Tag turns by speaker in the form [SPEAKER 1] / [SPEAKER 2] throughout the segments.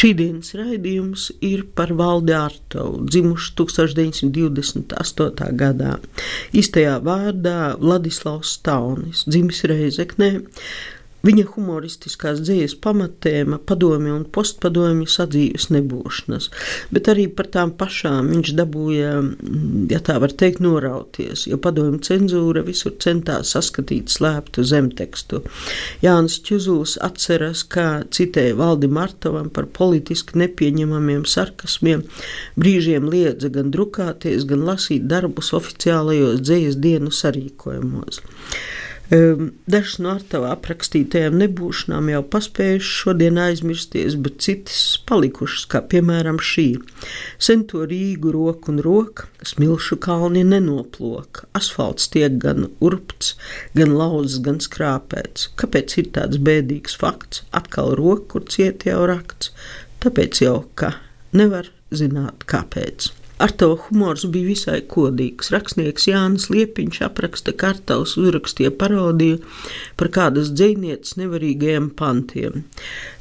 [SPEAKER 1] Šīdienas raidījums ir par Valdi Artovu, dzimuši 1928. gadā. Īstajā vārdā Vladislavs Staunis, dzimis Reizeknē, Viņa humoristiskās dzīslas pamatēma, padomju un postpadomju sadzīves nebūšanas, bet arī par tām pašām viņš dabūja, ja tā var teikt, norauties, jo padomju cenzūra visur centās saskatīt slēptu zemtekstu. Jānis Čuzūs atceras, kā citēja Valdi Martovam par politiski nepieņemamiem sarkasmiem, brīžiem liedza gan drukāties, gan lasīt darbus oficiālajos dzīslas dienu sarīkojumos. Dažas no Artava aprakstītajām nebūšanām jau paspējušas šodien aizmirsties, bet citas palikušas, kā piemēram šī. Sen to Rīgu roku un roka, smilšu kalni nenoploka, asfalts tiek gan urpts, gan lauzs, gan skrāpēts. Kāpēc ir tāds bēdīgs fakts? Atkal roka, kur ciet jau rakts, tāpēc jau, ka nevar zināt, kāpēc. Ar to humors bija visai kodīgs. Rakstnieks Jānis Liepiņš apraksta kartavas, uzrakstīja parodiju par kādas dzīvnieces nevarīgajiem pantiem.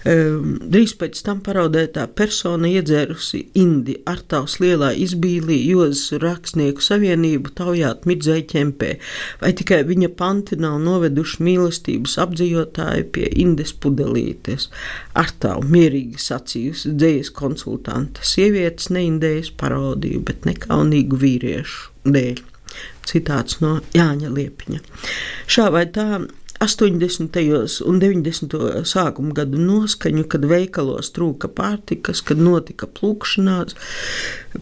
[SPEAKER 1] Um, drīz pēc tam parodētā persona iedzērusi Indi ar tavs lielā izbīlī Jozas rakstnieku savienību taujāt midzēja ķempē, vai tikai viņa panti nav noveduši mīlestības apdzīvotāju pie Indes pudelītes. Ar tavu mierīgi sacījusi dzējas konsultanta sievietes neindējas parodiju parodiju, bet nekaunīgu vīriešu dēļ. Citāts no Jāņa Liepiņa. Šā vai tā 80. un 90. sākuma gadu noskaņu, kad veikalos trūka pārtikas, kad notika plūkšanās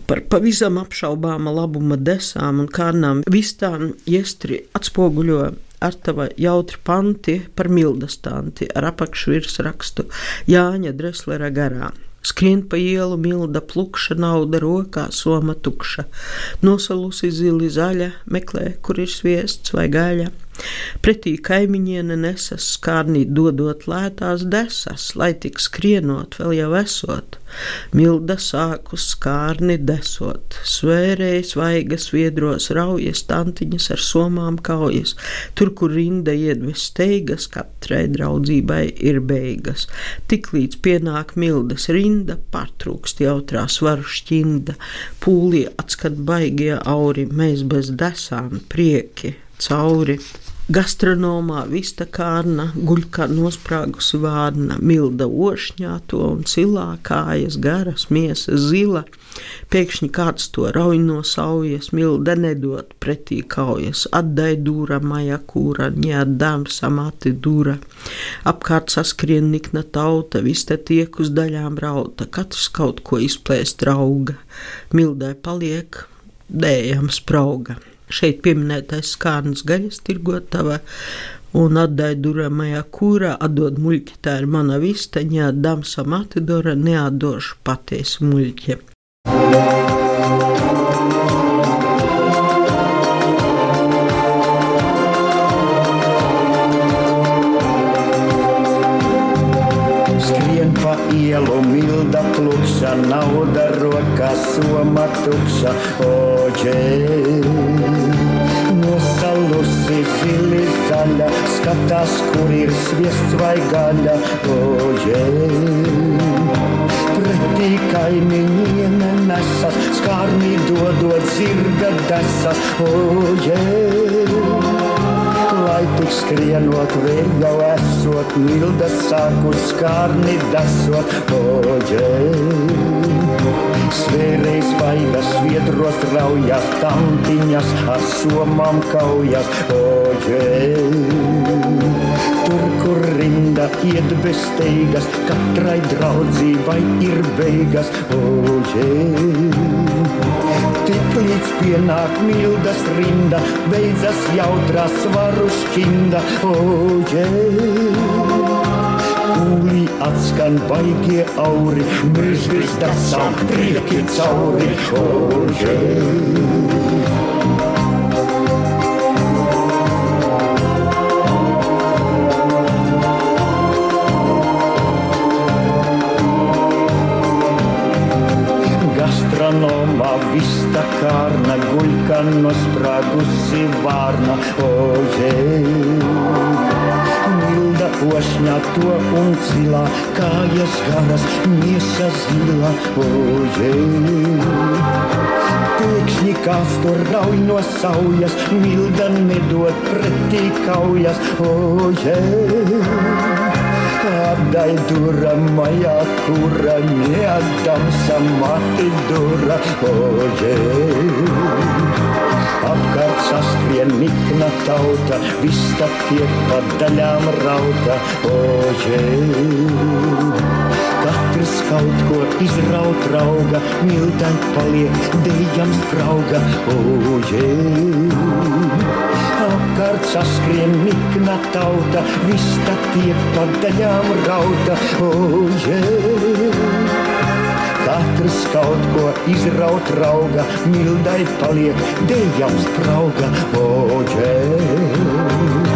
[SPEAKER 1] par pavisam apšaubāma labuma desām un kārnām, vistām iestri atspoguļo ar tava jautri panti par mildastanti ar apakšvirsrakstu Jāņa Dreslera garām. Skrien pa ielu milda plukša, nauda rokā, soma tukša. Nosalusi zili zaļa, meklē, kur ir sviests vai gaļa. Pretī kaimiņiene nesas skārnī dodot lētās desas, lai tik skrienot vēl jau esot. Milda sākus skārni desot, svērēja svaigas viedros raujas tantiņas ar somām kaujas, tur, kur rinda iedves steigas, katrai draudzībai ir beigas. Tiklīdz pienāk mildas rinda, pārtrūkst jautrā svaru šķinda, pūlī atskat baigie auri, mēs bez desām prieki cauri. Gastronomā vista kārna, guļ kā nosprāgusi vārna, milda ošņāto un cilā kājas garas, miesa zila. Pēkšņi kāds to rauj no saujas, milda nedot pretī kaujas, atdai dūra maja kūra, ņēdām samati dūra. Apkārt saskrien nikna tauta, vista tiek uz daļām rauta, katrs kaut ko izplēst drauga, mildai paliek dējams sprauga. Šeit pieminētais skārnas gaļas tirgotava un atdāja duramajā kūrā, atdod muļķi, tā ir mana vistaņā, damsa matidora, neatdošu patiesu muļķi.
[SPEAKER 2] Skrien pa ielu milda plukša, nauda rokā soma tukša, oģē. Nosalusi zili zaļa, skatās, kur ir sviests vai gaļa, oģē. Pretī kaimiņiene nesas, skārnī dodot zirga desas, oģē lai tik skrienot, jau esot, milda sākus skārni desot, oģē. Svērējs vaigas, viedros raujas, tantiņas ar somām kaujas, oģē. Kur rinda iet bez steigas, katrai draudzībai ir beigas, oģē. Tik līdz pienāk mildas rinda, beidzas jautrā svaru šķinda, oģē. Kūlī atskan baigie auri, mēs vis dasām prieki cauri, ožē. Gastronoma guļka nosprāgusi vārna, ožē. Milda ošņā to un cilā, kājas garas, miesa zila, ožē. Pēkšņi kāds tur rauj no saujas, milda nedod pretī kaujas, ožē. Atdai dura moja kura, nie oddam samati dura, ožē. Apkārt saskrien nikna tauta, vista tiek pa daļām rauta, ožē. Katrs kaut ko izraut rauga, mildai paliek, dejams sprauga, ožē. Apkārt saskrien nikna tauta, vista tiek pa daļām rauta, ožē. Katrs kaut ko izraut rauga, mildai paliek, dejams sprauga, ožē.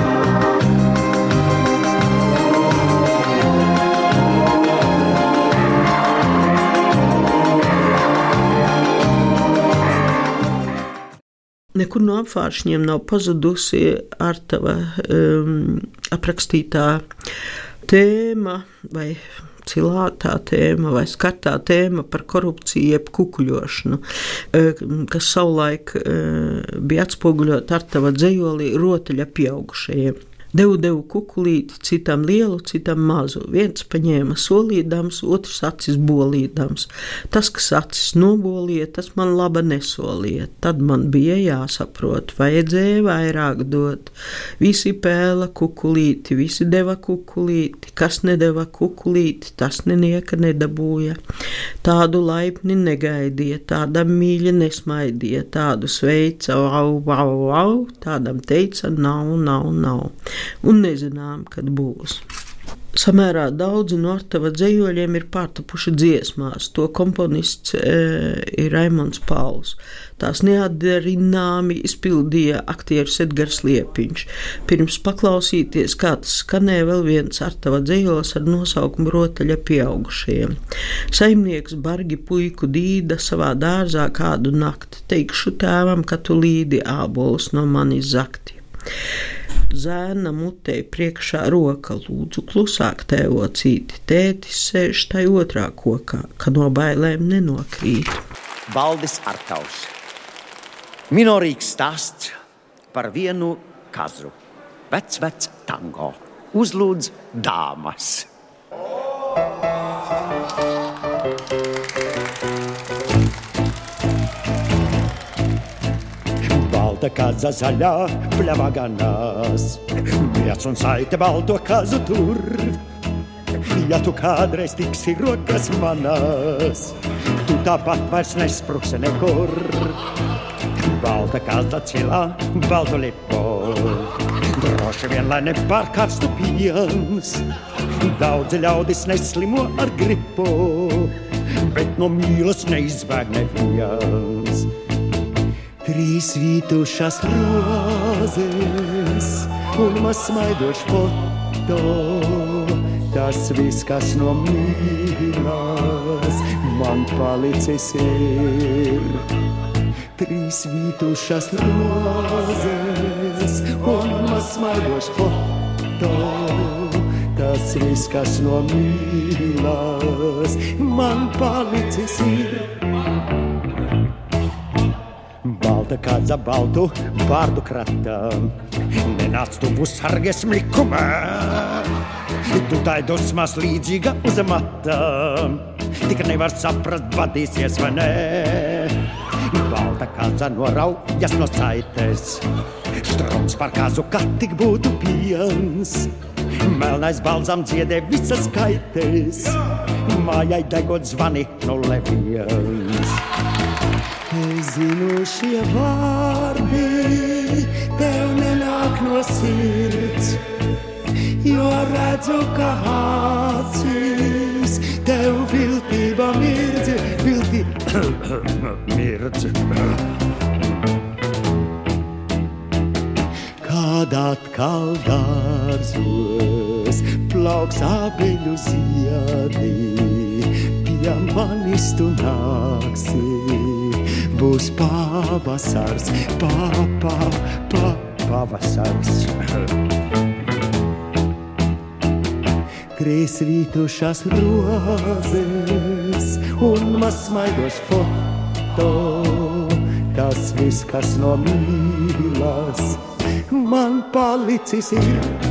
[SPEAKER 1] Nekur no apgāršņiem nav pazudusi Artava um, aprakstītā tēma vai cilātā tēma vai skatā tēma par korupciju, jeb kukuļošanu, kas savulaik bija atspoguļot Artava dzējolī rotaļa pieaugušajiem. Devu, devu kukulīti, citam lielu, citam mazu. Viens paņēma solīdams, otrs acis bolīdams. Tas, kas acis nobolīja, tas man laba nesolīja. Tad man bija jāsaprot, vajadzēja vairāk dot. Visi pēla kukulīti, visi deva kukulīti, kas nedeva kukulīti, tas nenieka nedabūja. Tādu laipni negaidīja, tādam mīļi nesmaidīja, tādu sveica, au, au, au, tādam teica, nav, nav, nav un nezinām, kad būs. Samērā daudzi no Artava dzējoļiem ir pārtapuši dziesmās. To komponists e, ir Raimons Pauls. Tās neatdarināmi izpildīja aktieris Edgars Liepiņš. Pirms paklausīties, kā tas skanēja vēl viens Artava dzējols ar nosaukumu Rotaļa pieaugušajiem. Saimnieks bargi puiku dīda savā dārzā kādu nakti. Teikšu tēvam, ka tu līdi ābolus no manis zakti. Zēna mutē priekšā roka, lūdzu, klusāk tēvocīti. Tētis sēž tai otrā kokā, ka no bailēm nenokrīt.
[SPEAKER 3] Valdis Artaus. Minorīgs stāsts par vienu kazu. Vecs, vecs tango. Uzlūdz dāmas.
[SPEAKER 2] Balta kaza zaļā pļavā ganās. Miets un saite balto kazu tur. Ja tu kādreiz tiksi rokas manās, tu tāpat vairs nespruksi nekur. Balta kaza cilā, baltu lipo. Droši vien, lai nepārkarstu piens. Daudzi ļaudis neslimo ar gripu, bet no mīlas neizbēg neviens. Trīs vītušas rozes un mazsmaidošs foto. Tas viss, kas no mīlas, man palicis ir. Trīs vītušas rozes un mazsmaidošs foto. Tas viss, kas no mīlas, man palicis ir. Balta kāda baltu vārdu krata. Nenāc tu būs sargies likumā. Tu tā ir dusmas līdzīga uz mata. Tik nevar saprast, vadīsies vai nē. Balta kāda noraujas no saites. Strums par kāzu, kā tik būtu piens. Melnais balzam dziedē visas skaites. Mājai degot zvani no leviens. Es zinu, šie vārdi tev nenāk no sirds, jo redz. redzu, kā acīs tev viltība mirdz, viltība mirdz. Kad atkal dārzos plauks abeļu ziedi, pie manis tu nāksi, būs pavasars, papa, papa, pavasars. Krēslītušās rozes un mazsmaidos foto. Tas viss, kas no mīlas, man palicis ir.